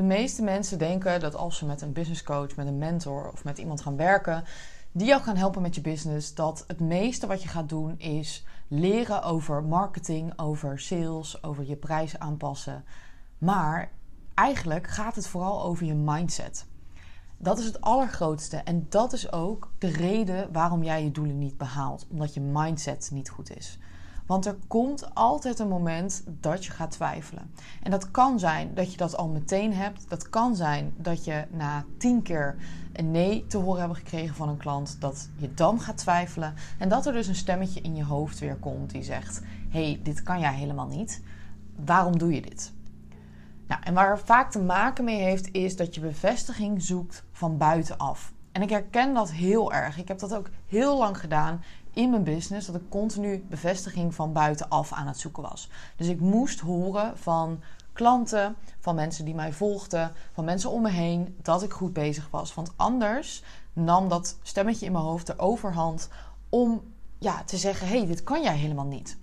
De meeste mensen denken dat als ze met een business coach, met een mentor of met iemand gaan werken, die jou gaan helpen met je business, dat het meeste wat je gaat doen is leren over marketing, over sales, over je prijs aanpassen. Maar eigenlijk gaat het vooral over je mindset. Dat is het allergrootste en dat is ook de reden waarom jij je doelen niet behaalt, omdat je mindset niet goed is. Want er komt altijd een moment dat je gaat twijfelen. En dat kan zijn dat je dat al meteen hebt. Dat kan zijn dat je na tien keer een nee te horen hebben gekregen van een klant, dat je dan gaat twijfelen. En dat er dus een stemmetje in je hoofd weer komt die zegt: hey, dit kan jij helemaal niet. Waarom doe je dit? Nou, en waar het vaak te maken mee heeft, is dat je bevestiging zoekt van buitenaf. En ik herken dat heel erg. Ik heb dat ook heel lang gedaan in mijn business dat ik continu bevestiging van buitenaf aan het zoeken was. Dus ik moest horen van klanten, van mensen die mij volgden, van mensen om me heen dat ik goed bezig was. Want anders nam dat stemmetje in mijn hoofd de overhand om ja, te zeggen: hey, dit kan jij helemaal niet.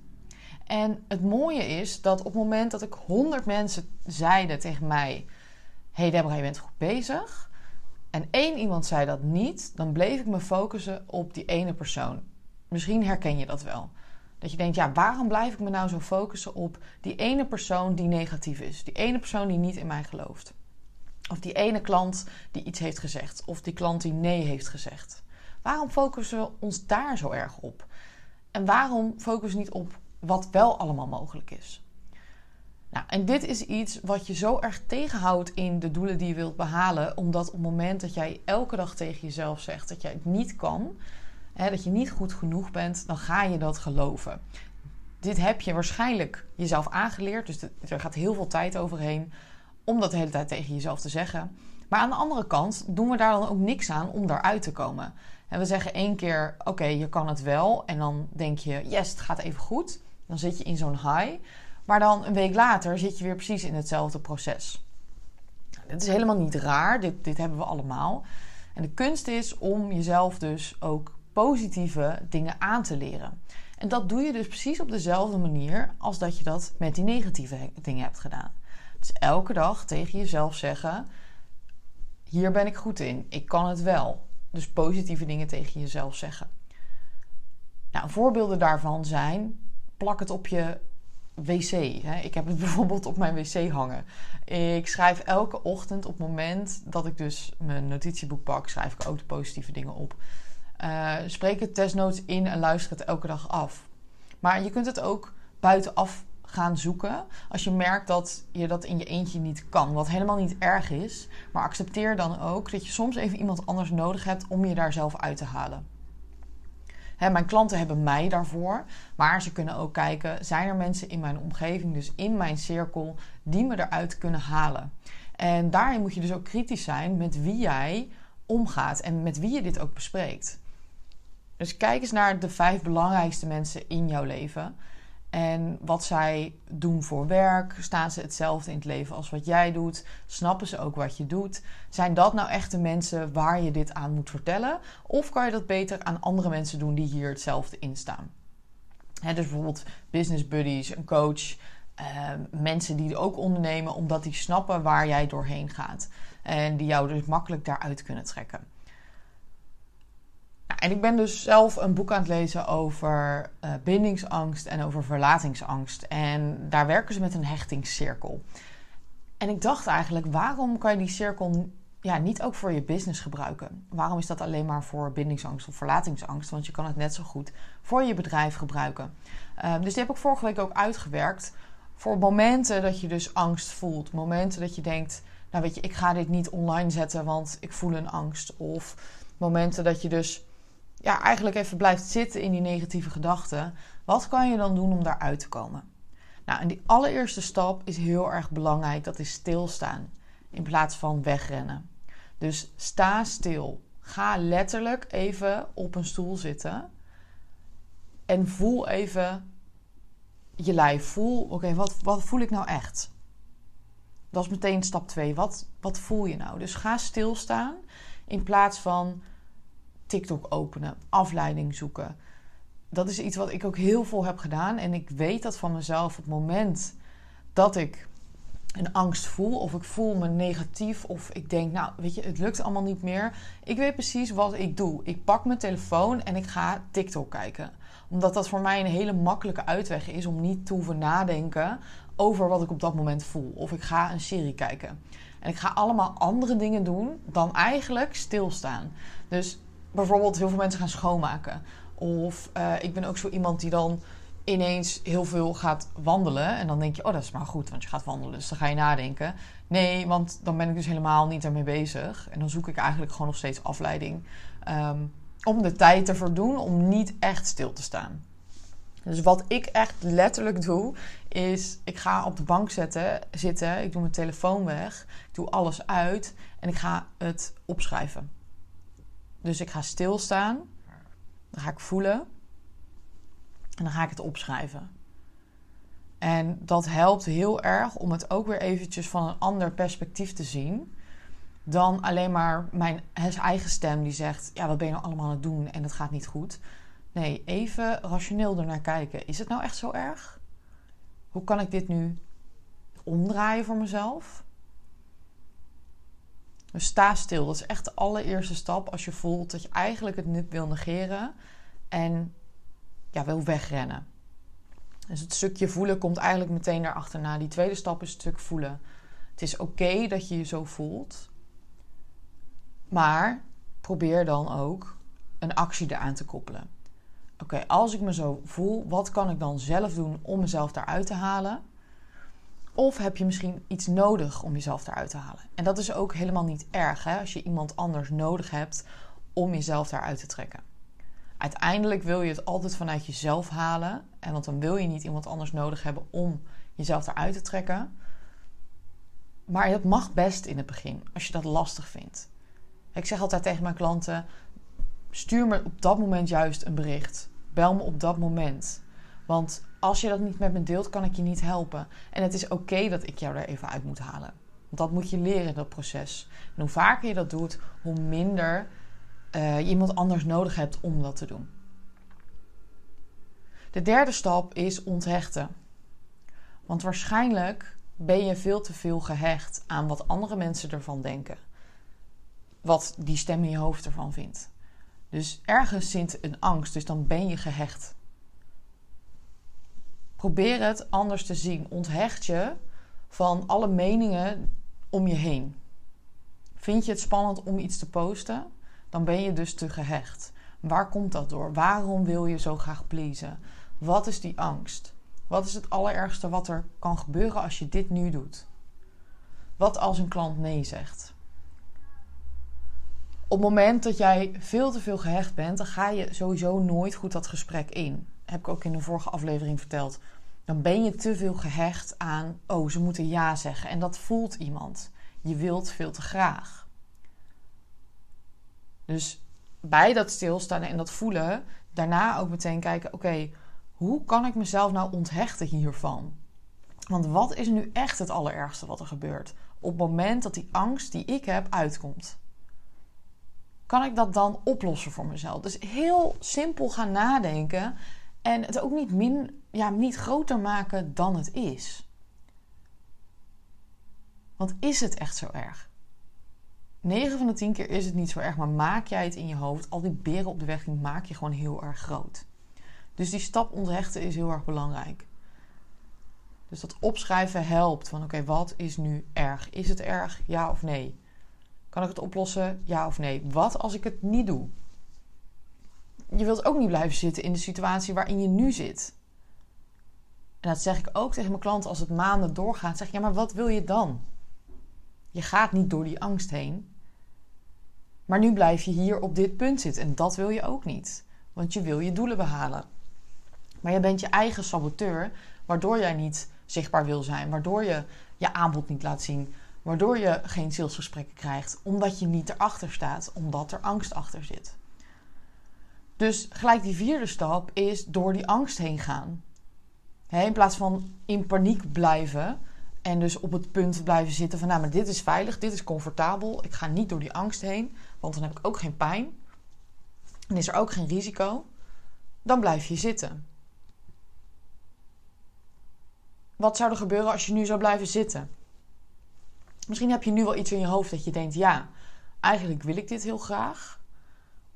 En het mooie is dat op het moment dat ik honderd mensen zeiden tegen mij: hey Deborah, je bent goed bezig. En één iemand zei dat niet, dan bleef ik me focussen op die ene persoon. Misschien herken je dat wel. Dat je denkt, ja, waarom blijf ik me nou zo focussen op die ene persoon die negatief is? Die ene persoon die niet in mij gelooft. Of die ene klant die iets heeft gezegd. Of die klant die nee heeft gezegd. Waarom focussen we ons daar zo erg op? En waarom focussen niet op wat wel allemaal mogelijk is? Nou, en dit is iets wat je zo erg tegenhoudt in de doelen die je wilt behalen. Omdat op het moment dat jij elke dag tegen jezelf zegt dat jij het niet kan, hè, dat je niet goed genoeg bent, dan ga je dat geloven. Dit heb je waarschijnlijk jezelf aangeleerd, dus er gaat heel veel tijd overheen om dat de hele tijd tegen jezelf te zeggen. Maar aan de andere kant doen we daar dan ook niks aan om daaruit te komen. En we zeggen één keer: Oké, je kan het wel. En dan denk je: Yes, het gaat even goed. Dan zit je in zo'n high. Maar dan een week later zit je weer precies in hetzelfde proces. Dit is helemaal niet raar. Dit, dit hebben we allemaal. En de kunst is om jezelf dus ook positieve dingen aan te leren. En dat doe je dus precies op dezelfde manier als dat je dat met die negatieve dingen hebt gedaan. Dus elke dag tegen jezelf zeggen: hier ben ik goed in, ik kan het wel. Dus positieve dingen tegen jezelf zeggen. Nou, voorbeelden daarvan zijn: plak het op je wc. Ik heb het bijvoorbeeld op mijn wc hangen. Ik schrijf elke ochtend op het moment dat ik dus mijn notitieboek pak, schrijf ik ook de positieve dingen op. Uh, spreek het desnoods in en luister het elke dag af. Maar je kunt het ook buitenaf gaan zoeken als je merkt dat je dat in je eentje niet kan. Wat helemaal niet erg is. Maar accepteer dan ook dat je soms even iemand anders nodig hebt om je daar zelf uit te halen. mijn klanten hebben mij daarvoor, maar ze kunnen ook kijken: zijn er mensen in mijn omgeving, dus in mijn cirkel, die me eruit kunnen halen? En daarin moet je dus ook kritisch zijn met wie jij omgaat en met wie je dit ook bespreekt. Dus kijk eens naar de vijf belangrijkste mensen in jouw leven. En wat zij doen voor werk. Staan ze hetzelfde in het leven als wat jij doet? Snappen ze ook wat je doet? Zijn dat nou echt de mensen waar je dit aan moet vertellen? Of kan je dat beter aan andere mensen doen die hier hetzelfde in staan? dus bijvoorbeeld business buddies, een coach, ehm, mensen die ook ondernemen omdat die snappen waar jij doorheen gaat. En die jou dus makkelijk daaruit kunnen trekken. En ik ben dus zelf een boek aan het lezen over uh, bindingsangst en over verlatingsangst. En daar werken ze met een hechtingscirkel. En ik dacht eigenlijk, waarom kan je die cirkel ja, niet ook voor je business gebruiken? Waarom is dat alleen maar voor bindingsangst of verlatingsangst? Want je kan het net zo goed voor je bedrijf gebruiken. Uh, dus die heb ik vorige week ook uitgewerkt. Voor momenten dat je dus angst voelt. Momenten dat je denkt, nou weet je, ik ga dit niet online zetten, want ik voel een angst. Of momenten dat je dus ja, eigenlijk even blijft zitten in die negatieve gedachten. Wat kan je dan doen om daaruit te komen? Nou, en die allereerste stap is heel erg belangrijk. Dat is stilstaan in plaats van wegrennen. Dus sta stil. Ga letterlijk even op een stoel zitten. En voel even je lijf. Voel, oké, wat, wat voel ik nou echt? Dat is meteen stap 2. Wat, wat voel je nou? Dus ga stilstaan in plaats van TikTok openen, afleiding zoeken. Dat is iets wat ik ook heel veel heb gedaan. En ik weet dat van mezelf op het moment dat ik een angst voel, of ik voel me negatief, of ik denk, nou, weet je, het lukt allemaal niet meer. Ik weet precies wat ik doe. Ik pak mijn telefoon en ik ga TikTok kijken. Omdat dat voor mij een hele makkelijke uitweg is om niet te hoeven nadenken over wat ik op dat moment voel. Of ik ga een serie kijken. En ik ga allemaal andere dingen doen dan eigenlijk stilstaan. Dus bijvoorbeeld heel veel mensen gaan schoonmaken. Of uh, ik ben ook zo iemand die dan ineens heel veel gaat wandelen. En dan denk je, oh, dat is maar goed, want je gaat wandelen. Dus dan ga je nadenken. Nee, want dan ben ik dus helemaal niet ermee bezig. En dan zoek ik eigenlijk gewoon nog steeds afleiding. Um, om de tijd te verdoen om niet echt stil te staan. Dus wat ik echt letterlijk doe, is ik ga op de bank zetten, zitten, ik doe mijn telefoon weg, ik doe alles uit en ik ga het opschrijven. Dus ik ga stilstaan, dan ga ik voelen en dan ga ik het opschrijven. En dat helpt heel erg om het ook weer eventjes van een ander perspectief te zien. Dan alleen maar mijn eigen stem die zegt: Ja, wat ben je nou allemaal aan het doen en het gaat niet goed. Nee, even rationeel ernaar kijken. Is het nou echt zo erg? Hoe kan ik dit nu omdraaien voor mezelf? Dus sta stil. Dat is echt de allereerste stap als je voelt dat je eigenlijk het niet wil negeren en ja, wil wegrennen. Dus het stukje voelen komt eigenlijk meteen daarachterna. Die tweede stap is het stuk voelen. Het is oké dat je je zo voelt. Maar probeer dan ook een actie eraan te koppelen. Oké, als ik me zo voel, wat kan ik dan zelf doen om mezelf daaruit te halen? Of heb je misschien iets nodig om jezelf daaruit te halen? En dat is ook helemaal niet erg hè, als je iemand anders nodig hebt om jezelf daaruit te trekken. Uiteindelijk wil je het altijd vanuit jezelf halen. En want dan wil je niet iemand anders nodig hebben om jezelf daaruit te trekken. Maar het mag best in het begin, als je dat lastig vindt. Ik zeg altijd tegen mijn klanten: stuur me op dat moment juist een bericht. Bel me op dat moment. Want als je dat niet met me deelt, kan ik je niet helpen. En het is oké dat ik jou er even uit moet halen. Want dat moet je leren in dat proces. En hoe vaker je dat doet, hoe minder uh, je iemand anders nodig hebt om dat te doen. De derde stap is onthechten. Want waarschijnlijk ben je veel te veel gehecht aan wat andere mensen ervan denken. Wat die stem in je hoofd ervan vindt. Dus ergens zit een angst, dus dan ben je gehecht. Probeer het anders te zien. Onthecht je van alle meningen om je heen. Vind je het spannend om iets te posten? Dan ben je dus te gehecht. Waar komt dat door? Waarom wil je zo graag pleasen? Wat is die angst? Wat is het allerergste wat er kan gebeuren als je dit nu doet? Wat als een klant nee zegt? op het moment dat jij veel te veel gehecht bent, dan ga je sowieso nooit goed dat gesprek in. Heb ik ook in de vorige aflevering verteld. Dan ben je te veel gehecht aan, oh, ze moeten ja zeggen. En dat voelt iemand. Je wilt veel te graag. Dus bij dat stilstaan en dat voelen, daarna ook meteen kijken: oké, hoe kan ik mezelf nou onthechten hiervan? Want wat is nu echt het allerergste wat er gebeurt? Op het moment dat die angst die ik heb uitkomt kan ik dat dan oplossen voor mezelf? Dus heel simpel gaan nadenken en het ook niet, min, ja, niet groter maken dan het is. Want is het echt zo erg? 9 van de 10 keer is het niet zo erg, maar maak jij het in je hoofd, al die beren op de weg, die maak je gewoon heel erg groot. Dus die stap onthechten is heel erg belangrijk. Dus dat opschrijven helpt van oké, wat is nu erg? Is het erg? Ja of nee? Kan ik het oplossen? Ja of nee? Wat als ik het niet doe? Je wilt ook niet blijven zitten in de situatie waarin je nu zit. En dat zeg ik ook tegen mijn klanten als het maanden doorgaat. Zeg ik, ja, maar wat wil je dan? Je gaat niet door die angst heen. Maar nu blijf je hier op dit punt zitten. En dat wil je ook niet. Want je wil je doelen behalen. Maar je bent je eigen saboteur, waardoor jij niet zichtbaar wil zijn. Waardoor je je aanbod niet laat zien Waardoor je geen salesgesprekken krijgt, omdat je niet erachter staat, omdat er angst achter zit. Dus gelijk die vierde stap is door die angst heen gaan. in plaats van in paniek blijven en dus op het punt blijven zitten van, nou, maar dit is veilig, dit is comfortabel, ik ga niet door die angst heen, want dan heb ik ook geen pijn en is er ook geen risico, dan blijf je zitten. Wat zou er gebeuren als je nu zou blijven zitten? Misschien heb je nu wel iets in je hoofd dat je denkt: ja, eigenlijk wil ik dit heel graag,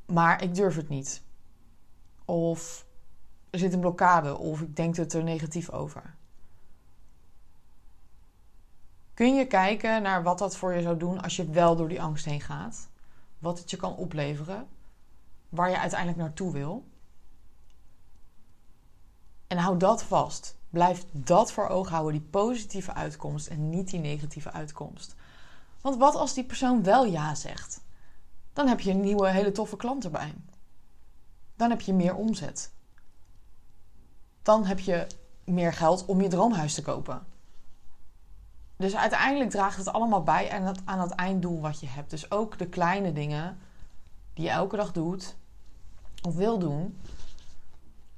maar ik durf het niet. Of er zit een blokkade, of ik denk er negatief over. Kun je kijken naar wat dat voor je zou doen als je wel door die angst heen gaat? Wat het je kan opleveren? Waar je uiteindelijk naartoe wil? En hou dat vast. Blijf dat voor ogen houden, die positieve uitkomst en niet die negatieve uitkomst. Want wat als die persoon wel ja zegt? Dan heb je een nieuwe, hele toffe klant erbij. Dan heb je meer omzet. Dan heb je meer geld om je droomhuis te kopen. Dus uiteindelijk draagt het allemaal bij aan het, aan het einddoel wat je hebt. Dus ook de kleine dingen die je elke dag doet of wil doen,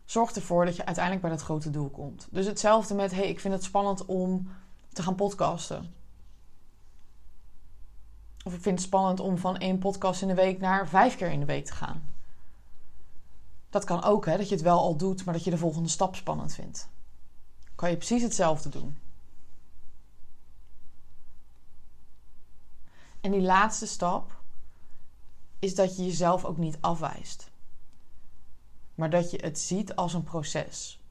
zorgt ervoor dat je uiteindelijk bij dat grote doel komt. Dus hetzelfde met: hey, ik vind het spannend om te gaan podcasten. Of ik vind het spannend om van één podcast in de week naar vijf keer in de week te gaan. Dat kan ook, hè, dat je het wel al doet, maar dat je de volgende stap spannend vindt. Kan je precies hetzelfde doen. En die laatste stap is dat je jezelf ook niet afwijst. Maar dat je het ziet als een proces.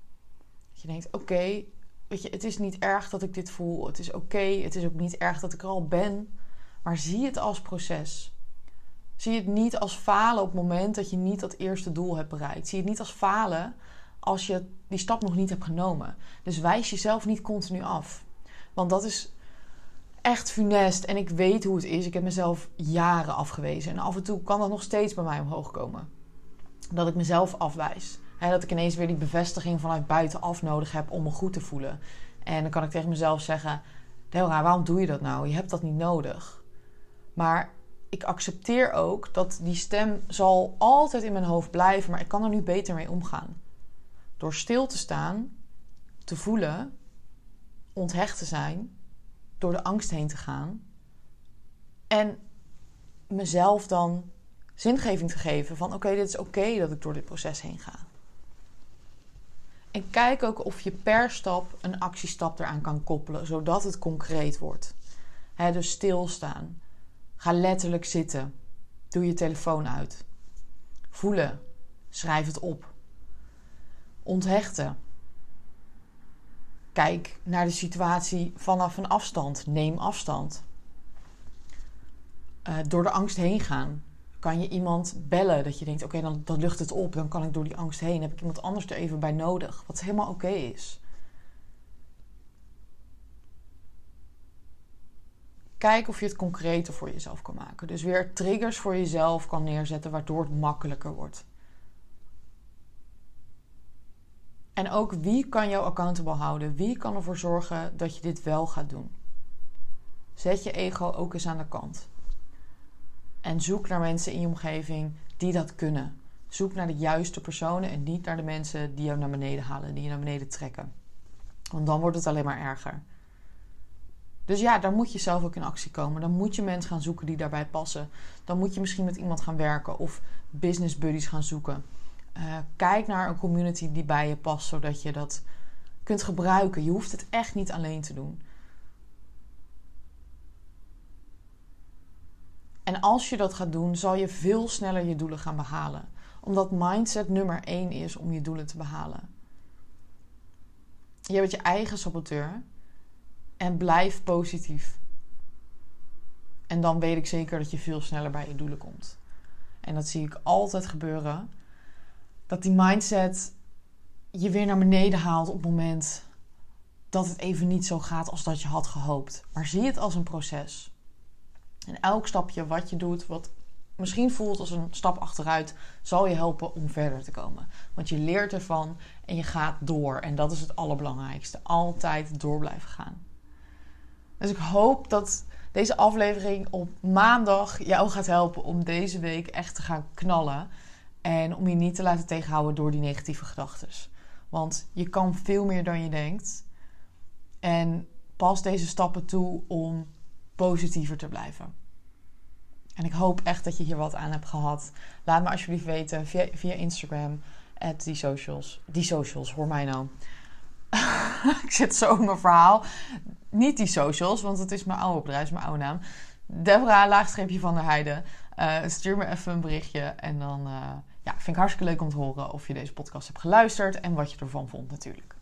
Dat je denkt: oké, weet je, het is niet erg dat ik dit voel. Het is oké, het is ook niet erg dat ik er al ben. Maar zie het als proces. Zie het niet als falen op het moment dat je niet dat eerste doel hebt bereikt. Zie het niet als falen als je die stap nog niet hebt genomen. Dus wijs jezelf niet continu af. Want dat is echt funest en ik weet hoe het is. Ik heb mezelf jaren afgewezen. En af en toe kan dat nog steeds bij mij omhoog komen. Dat ik mezelf afwijs. He, dat ik ineens weer die bevestiging vanuit buitenaf nodig heb om me goed te voelen. En dan kan ik tegen mezelf zeggen: Deora, waarom doe je dat nou? Je hebt dat niet nodig. Maar ik accepteer ook dat die stem zal altijd in mijn hoofd blijven, maar ik kan er nu beter mee omgaan. Door stil te staan, te voelen, onthecht te zijn door de angst heen te gaan. En mezelf dan zingeving te geven van oké, dit is oké dat ik door dit proces heen ga. En kijk ook of je per stap een actiestap eraan kan koppelen, zodat het concreet wordt. He, dus stilstaan. Ga letterlijk zitten. Doe je telefoon uit. Voelen. Schrijf het op. Onthechten. Kijk naar de situatie vanaf een afstand. Neem afstand. Uh, door de angst heen gaan. Kan je iemand bellen dat je denkt: oké, dan, dan lucht het op. Dan kan ik door die angst heen. Heb ik iemand anders er even bij nodig? Wat helemaal oké is. Kijk of je het concreter voor jezelf kan maken. Dus weer triggers voor jezelf kan neerzetten, waardoor het makkelijker wordt. En ook wie kan jou accountable houden? Wie kan ervoor zorgen dat je dit wel gaat doen? Zet je ego ook eens aan de kant. En zoek naar mensen in je omgeving die dat kunnen. Zoek naar de juiste personen en niet naar de mensen die jou naar beneden halen, die je naar beneden trekken. Want dan wordt het alleen maar erger. Dus ja, daar moet je zelf ook in actie komen. Dan moet je mensen gaan zoeken die daarbij passen. Dan moet je misschien met iemand gaan werken of business buddies gaan zoeken. Uh, kijk naar een community die bij je past, zodat je dat kunt gebruiken. Je hoeft het echt niet alleen te doen. En als je dat gaat doen, zal je veel sneller je doelen gaan behalen. Omdat mindset nummer één is om je doelen te behalen. Je bent je eigen saboteur en blijf positief. En dan weet ik zeker dat je veel sneller bij je doelen komt. En dat zie ik altijd gebeuren dat die mindset je weer naar beneden haalt op het moment dat het even niet zo gaat als dat je had gehoopt. Maar zie het als een proces. En elk stapje wat je doet, wat misschien voelt als een stap achteruit, zal je helpen om verder te komen. Want je leert ervan en je gaat door. En dat is het allerbelangrijkste. Altijd door blijven gaan. Dus ik hoop dat deze aflevering op maandag jou gaat helpen om deze week echt te gaan knallen. En om je niet te laten tegenhouden door die negatieve gedachten. Want je kan veel meer dan je denkt. En pas deze stappen toe om positiever te blijven. En ik hoop echt dat je hier wat aan hebt gehad. Laat me alsjeblieft weten via, via Instagram. At die socials. Die socials, hoor mij nou. ik zit zo in mijn verhaal niet die socials, want het is mijn oude bedrijf, mijn oude naam. Debra, laagstreepje van der Heijden. Eh, stuur me even een berichtje. En dan uh, ja, vind ik hartstikke leuk om te horen of je deze podcast hebt geluisterd en wat je ervan vond natuurlijk.